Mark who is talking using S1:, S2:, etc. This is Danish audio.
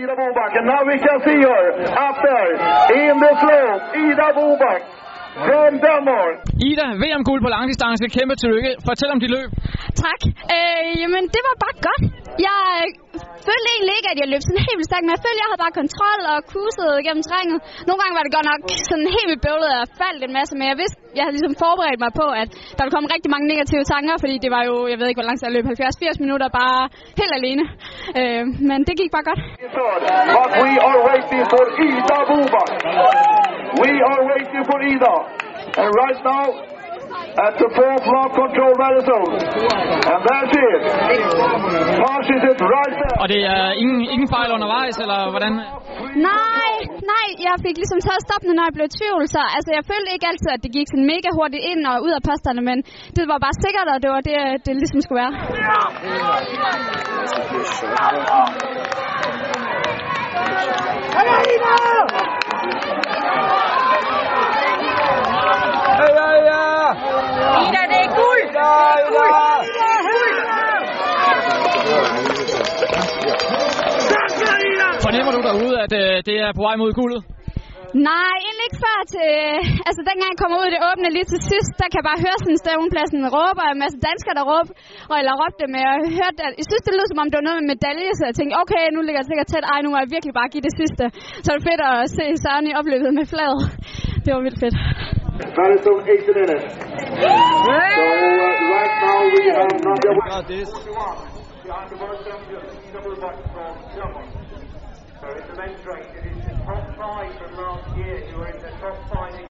S1: Ida Boback, and now we can see her up there in the slope. Ida Boback from Denmark.
S2: Ida, VM-guld på langdistance. Kæmpe tillykke. Fortæl om dit løb.
S3: Tak. Øh, jamen, det var bare godt. Jeg øh, følte at jeg løb sådan helt vildt stærkt, men jeg følte, at jeg havde bare kontrol og kusede gennem trænget. Nogle gange var det godt nok sådan helt vildt bøvlet, og faldt en masse, men jeg vidste, jeg havde ligesom forberedt mig på, at der ville komme rigtig mange negative tanker, fordi det var jo, jeg ved ikke, hvor lang tid jeg løb, 70-80 minutter bare helt alene. Øh, men det gik bare godt.
S1: But we are waiting for Ida Buba. We are waiting for Ida. And right now, at the fourth lap control medicine. And that's it. Passes it right there.
S2: Og det er ingen, ingen fejl undervejs, eller hvordan?
S3: Nej, nej, jeg fik ligesom taget stoppene, når jeg blev i tvivl, så altså, jeg følte ikke altid, at det gik sådan mega hurtigt ind og ud af posterne, men det var bare sikkert, og det var det, det ligesom skulle være.
S4: Ida, det er guld!
S2: Fornemmer du derude, at øh, det er på vej mod guldet?
S3: Nej, egentlig ikke før til... Altså, dengang jeg kommer ud i det åbne lige til sidst, der kan jeg bare høre sådan stævnpladsen råbe, og en masse danskere, der råber, og eller råbte med, og jeg hørte, at jeg synes, det lød som om, det var noget med medalje, så jeg tænkte, okay, nu ligger jeg sikkert tæt, ej, nu må jeg virkelig bare give det sidste. Så er det fedt at se Søren i opløbet med flaget. Det var vildt fedt.
S1: Soon, eight minutes. So uh, right now we have number one. So it's a men's race. It is the top five from last year who are in the top five.